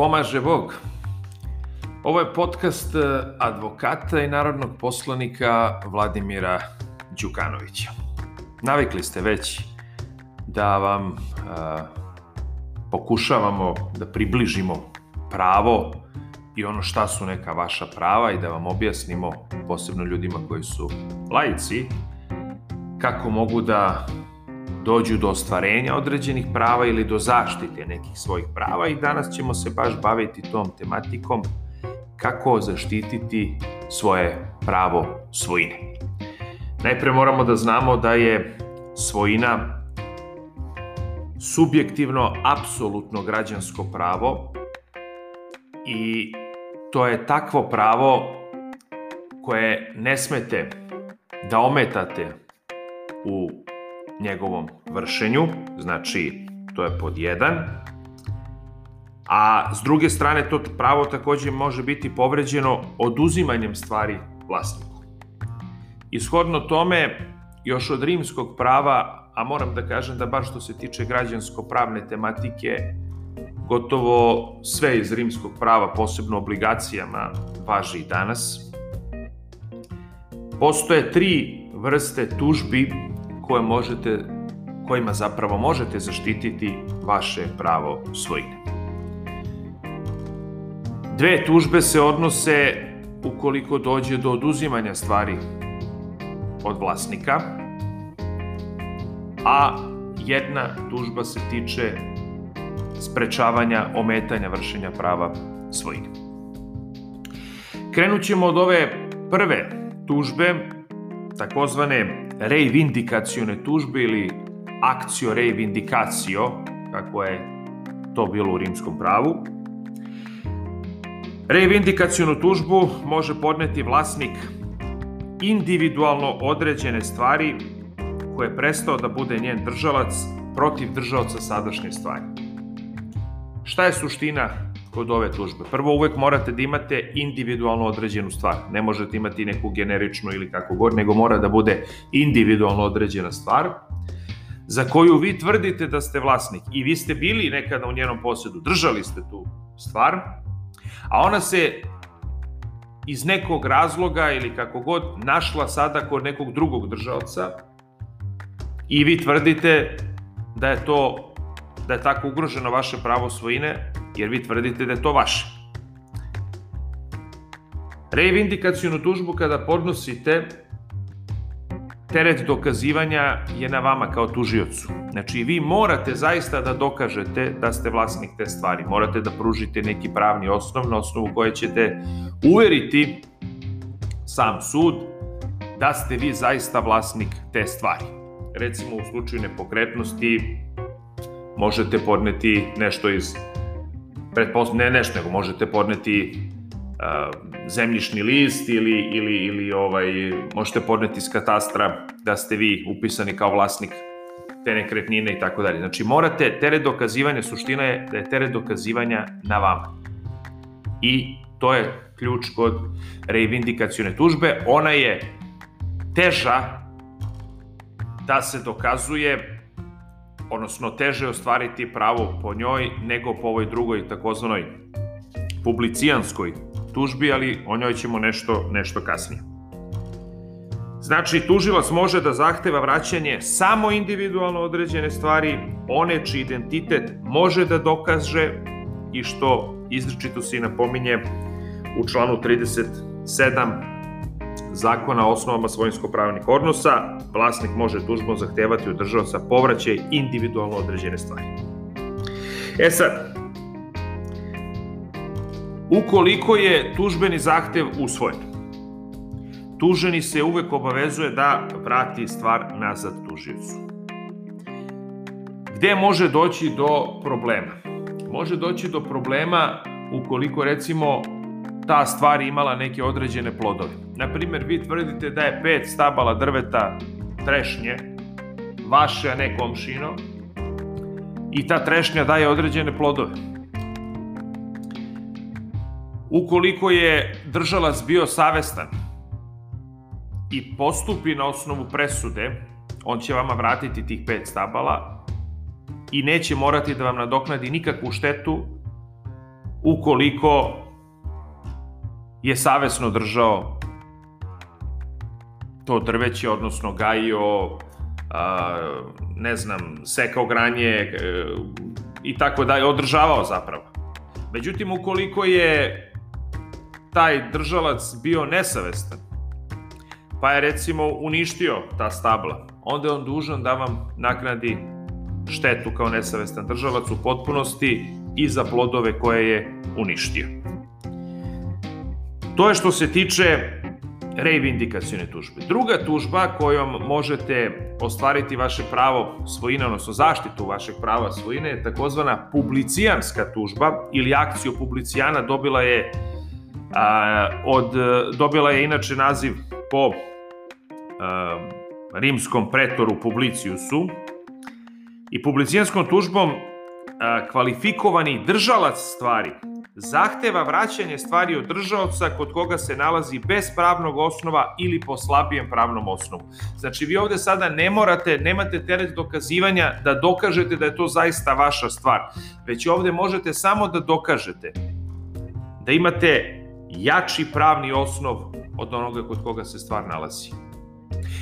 Pomaže Bog. Ovo je podcast e, advokata i narodnog poslanika Vladimira Đukanovića. Navikli ste već da vam uh, pokušavamo da približimo pravo i ono šta su neka vaša prava i da vam objasnimo, posebno ljudima koji su laici, kako mogu da dođu do ostvarenja određenih prava ili do zaštite nekih svojih prava i danas ćemo se baš baviti tom tematikom kako zaštititi svoje pravo svojine. Najpre moramo da znamo da je svojina subjektivno, apsolutno građansko pravo i to je takvo pravo koje ne smete da ometate u njegovom vršenju, znači to je pod jedan, a s druge strane to pravo takođe može biti povređeno oduzimanjem stvari vlasniku. Ishodno tome, još od rimskog prava, a moram da kažem da bar što se tiče građansko-pravne tematike, gotovo sve iz rimskog prava, posebno obligacijama, važi i danas. Postoje tri vrste tužbi koje možete, kojima zapravo možete zaštititi vaše pravo svojine. Dve tužbe se odnose ukoliko dođe do oduzimanja stvari od vlasnika, a jedna tužba se tiče sprečavanja, ometanja vršenja prava svojine. Krenut ćemo od ove prve tužbe, takozvane reivindikacione tužbe ili akcio reivindicacio, kako je to bilo u rimskom pravu. Reivindikacionu tužbu može podneti vlasnik individualno određene stvari koje je prestao da bude njen držalac protiv držalca sadašnje stvari. Šta je suština kod ove tužbe? Prvo, uvek morate da imate individualno određenu stvar. Ne možete imati neku generičnu ili kako god, nego mora da bude individualno određena stvar za koju vi tvrdite da ste vlasnik i vi ste bili nekada u njenom posjedu, držali ste tu stvar, a ona se iz nekog razloga ili kako god našla sada kod nekog drugog državca i vi tvrdite da je to da je tako ugroženo vaše pravo svojine jer vi tvrdite da je to vaše. Reivindikacijonu tužbu kada podnosite, teret dokazivanja je na vama kao tužiocu. Znači, vi morate zaista da dokažete da ste vlasnik te stvari. Morate da pružite neki pravni osnov na osnovu koje ćete uveriti sam sud da ste vi zaista vlasnik te stvari. Recimo, u slučaju nepokretnosti možete podneti nešto iz pretpost, ne nešto, nego možete podneti uh, zemljišni list ili, ili, ili ovaj, možete podneti iz katastra da ste vi upisani kao vlasnik te nekretnine i tako dalje. Znači morate, teret dokazivanja, suština je da je teret dokazivanja na vama. I to je ključ kod reivindikacione tužbe. Ona je teža da se dokazuje odnosno teže ostvariti pravo po njoj nego po ovoj drugoj takozvanoj publicijanskoj tužbi, ali o njoj ćemo nešto, nešto kasnije. Znači, tužilac može da zahteva vraćanje samo individualno određene stvari, one čiji identitet može da dokaže i što izričito se i napominje u članu 37 zakona o osnovama svojinsko-pravnih odnosa, vlasnik može tužbom zahtevati od državca povraćaj individualno određene stvari. E sad, ukoliko je tužbeni zahtev usvojen, tuženi se uvek obavezuje da vrati stvar nazad tužiocu. Gde može doći do problema? Može doći do problema ukoliko recimo ta stvar imala neke određene plodove. Naprimer, vi tvrdite da je pet stabala drveta trešnje, vaše, a ne komšino, i ta trešnja daje određene plodove. Ukoliko je držalac bio savestan i postupi na osnovu presude, on će vama vratiti tih pet stabala i neće morati da vam nadoknadi nikakvu štetu ukoliko je savesno držao to drveće, odnosno gajio, a, ne znam, sekao granje e, i tako dalje, održavao zapravo. Međutim, ukoliko je taj držalac bio nesavestan, pa je recimo uništio ta stabla, onda je on dužan da vam naknadi štetu kao nesavestan držalac u potpunosti i za plodove koje je uništio. To je što se tiče reivindikacijone tužbe. Druga tužba kojom možete ostvariti vaše pravo svojine, odnosno zaštitu vašeg prava svojine je takozvana publicijanska tužba ili akciju publicijana dobila je a, od, dobila je inače naziv po a, rimskom pretoru Publiciusu i publicijanskom tužbom a, kvalifikovani držalac stvari zahteva vraćanje stvari od držaoca kod koga se nalazi bez pravnog osnova ili po slabijem pravnom osnovu. Znači vi ovde sada ne morate, nemate teret dokazivanja da dokažete da je to zaista vaša stvar, već ovde možete samo da dokažete da imate jači pravni osnov od onoga kod koga se stvar nalazi.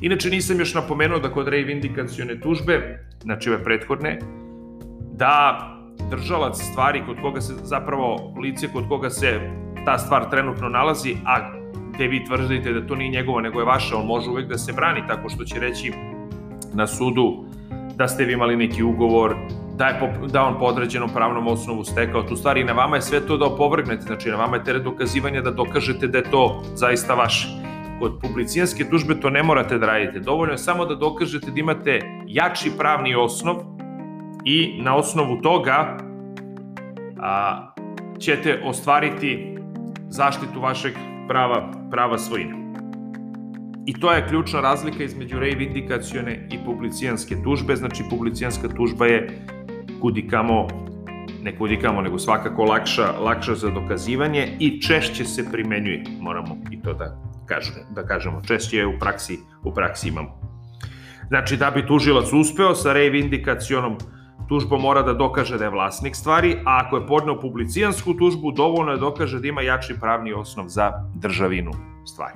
Inače nisam još napomenuo da kod reivindikacione tužbe, znači ove prethodne, da držalac stvari kod koga se zapravo lice kod koga se ta stvar trenutno nalazi, a gde vi tvrdite da to nije njegovo nego je vaša, on može uvek da se brani tako što će reći na sudu da ste vi imali neki ugovor, da, je da on po određenom pravnom osnovu stekao tu stvari. I na vama je sve to da opovrgnete, znači na vama je teret dokazivanja da dokažete da je to zaista vaše. Kod publicijanske tužbe to ne morate da radite, dovoljno je samo da dokažete da imate jači pravni osnov i na osnovu toga a, ćete ostvariti zaštitu vašeg prava, prava svojine. I to je ključna razlika između reivindikacione i publicijanske tužbe. Znači, publicijanska tužba je kudikamo, ne kudikamo, nego svakako lakša, lakša za dokazivanje i češće se primenjuje, moramo i to da kažemo, da kažemo. Češće je u praksi, u praksi imamo. Znači, da bi tužilac uspeo sa reivindikacionom tužbom mora da dokaže da je vlasnik stvari, a ako je podneo publicijansku tužbu, dovoljno je da dokaže da ima jači pravni osnov za državinu stvari.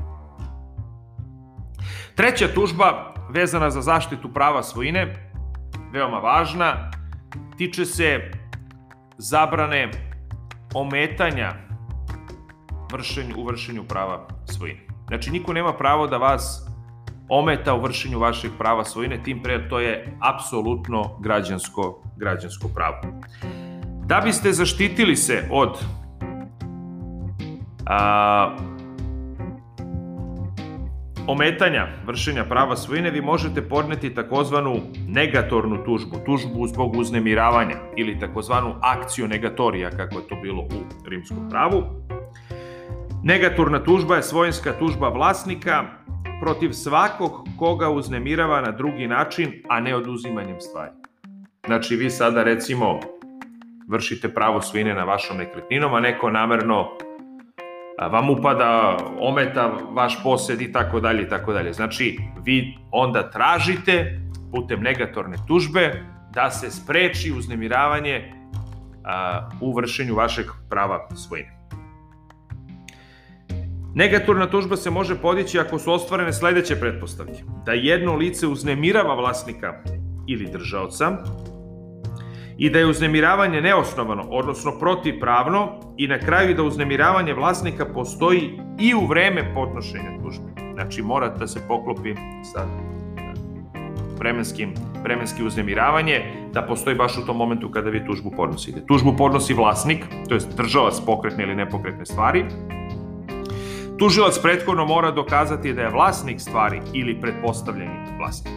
Treća tužba, vezana za zaštitu prava svojine, veoma važna, tiče se zabrane ometanja vršenju, u vršenju prava svojine. Znači, niko nema pravo da vas ometa u vršenju vašeg prava svojine, tim pre to je apsolutno građansko, građansko pravo. Da biste zaštitili se od a, ometanja vršenja prava svojine vi možete podneti takozvanu negatornu tužbu, tužbu zbog uznemiravanja ili takozvanu akciju negatorija, kako je to bilo u rimskom pravu. Negatorna tužba je svojinska tužba vlasnika protiv svakog koga uznemirava na drugi način, a ne oduzimanjem stvari. Znači, vi sada recimo vršite pravo svojine na vašom nekretninom, a neko namerno vam upada, ometa vaš posed i tako dalje i tako dalje. Znači, vi onda tražite putem negatorne tužbe da se spreči uznemiravanje u vršenju vašeg prava svojine. Negatorna tužba se može podići ako su ostvarene sledeće pretpostavke. Da jedno lice uznemirava vlasnika ili držaoca, i da je uznemiravanje neosnovano, odnosno protivpravno i na kraju da uznemiravanje vlasnika postoji i u vreme podnošenja tužbe. Znači mora da se poklopi sa vremenskim, vremenski uznemiravanje, da postoji baš u tom momentu kada vi tužbu podnosite. Tužbu podnosi vlasnik, to je državac pokretne ili nepokretne stvari. Tužilac prethodno mora dokazati da je vlasnik stvari ili pretpostavljeni vlasnik.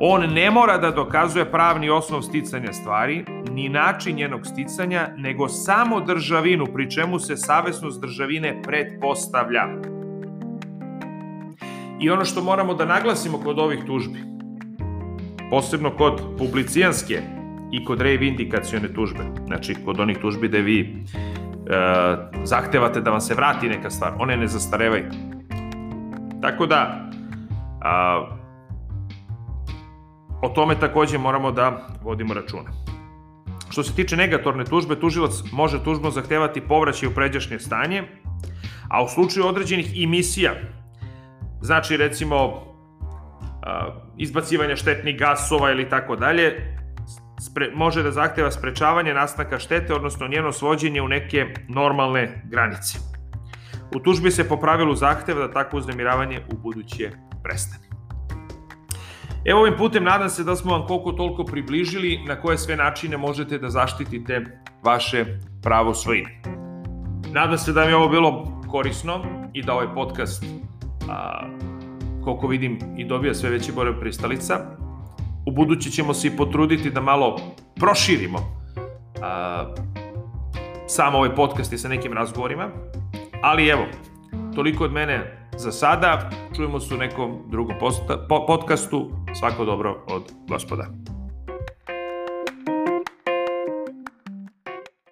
On ne mora da dokazuje pravni osnov sticanja stvari, ni način njenog sticanja, nego samo državinu, pri čemu se savesnost državine pretpostavlja. I ono što moramo da naglasimo kod ovih tužbi, posebno kod publicijanske i kod reivindikacione tužbe, znači kod onih tužbi gde vi zahtevate da vam se vrati neka stvar, one ne zastarevaju. Tako da, a, O tome takođe moramo da vodimo računa. Što se tiče negatorne tužbe, tužilac može tužbom zahtevati povraćaj u pređašnje stanje, a u slučaju određenih emisija, znači recimo izbacivanja štetnih gasova ili tako dalje, spre, može da zahteva sprečavanje nastanka štete, odnosno njeno svođenje u neke normalne granice. U tužbi se po pravilu zahteva da takvo uznemiravanje u buduće prestane. Evo ovim putem nadam se da smo vam koliko toliko približili na koje sve načine možete da zaštitite vaše pravo svojine. Nadam se da mi je ovo bilo korisno i da ovaj podcast a, koliko vidim i dobija sve veći broj pristalica. U budući ćemo se i potruditi da malo proširimo a, sam ovaj podcast i sa nekim razgovorima. Ali evo, toliko od mene za sada. Čujemo se u nekom drugom podcastu. Svako dobro od gospoda.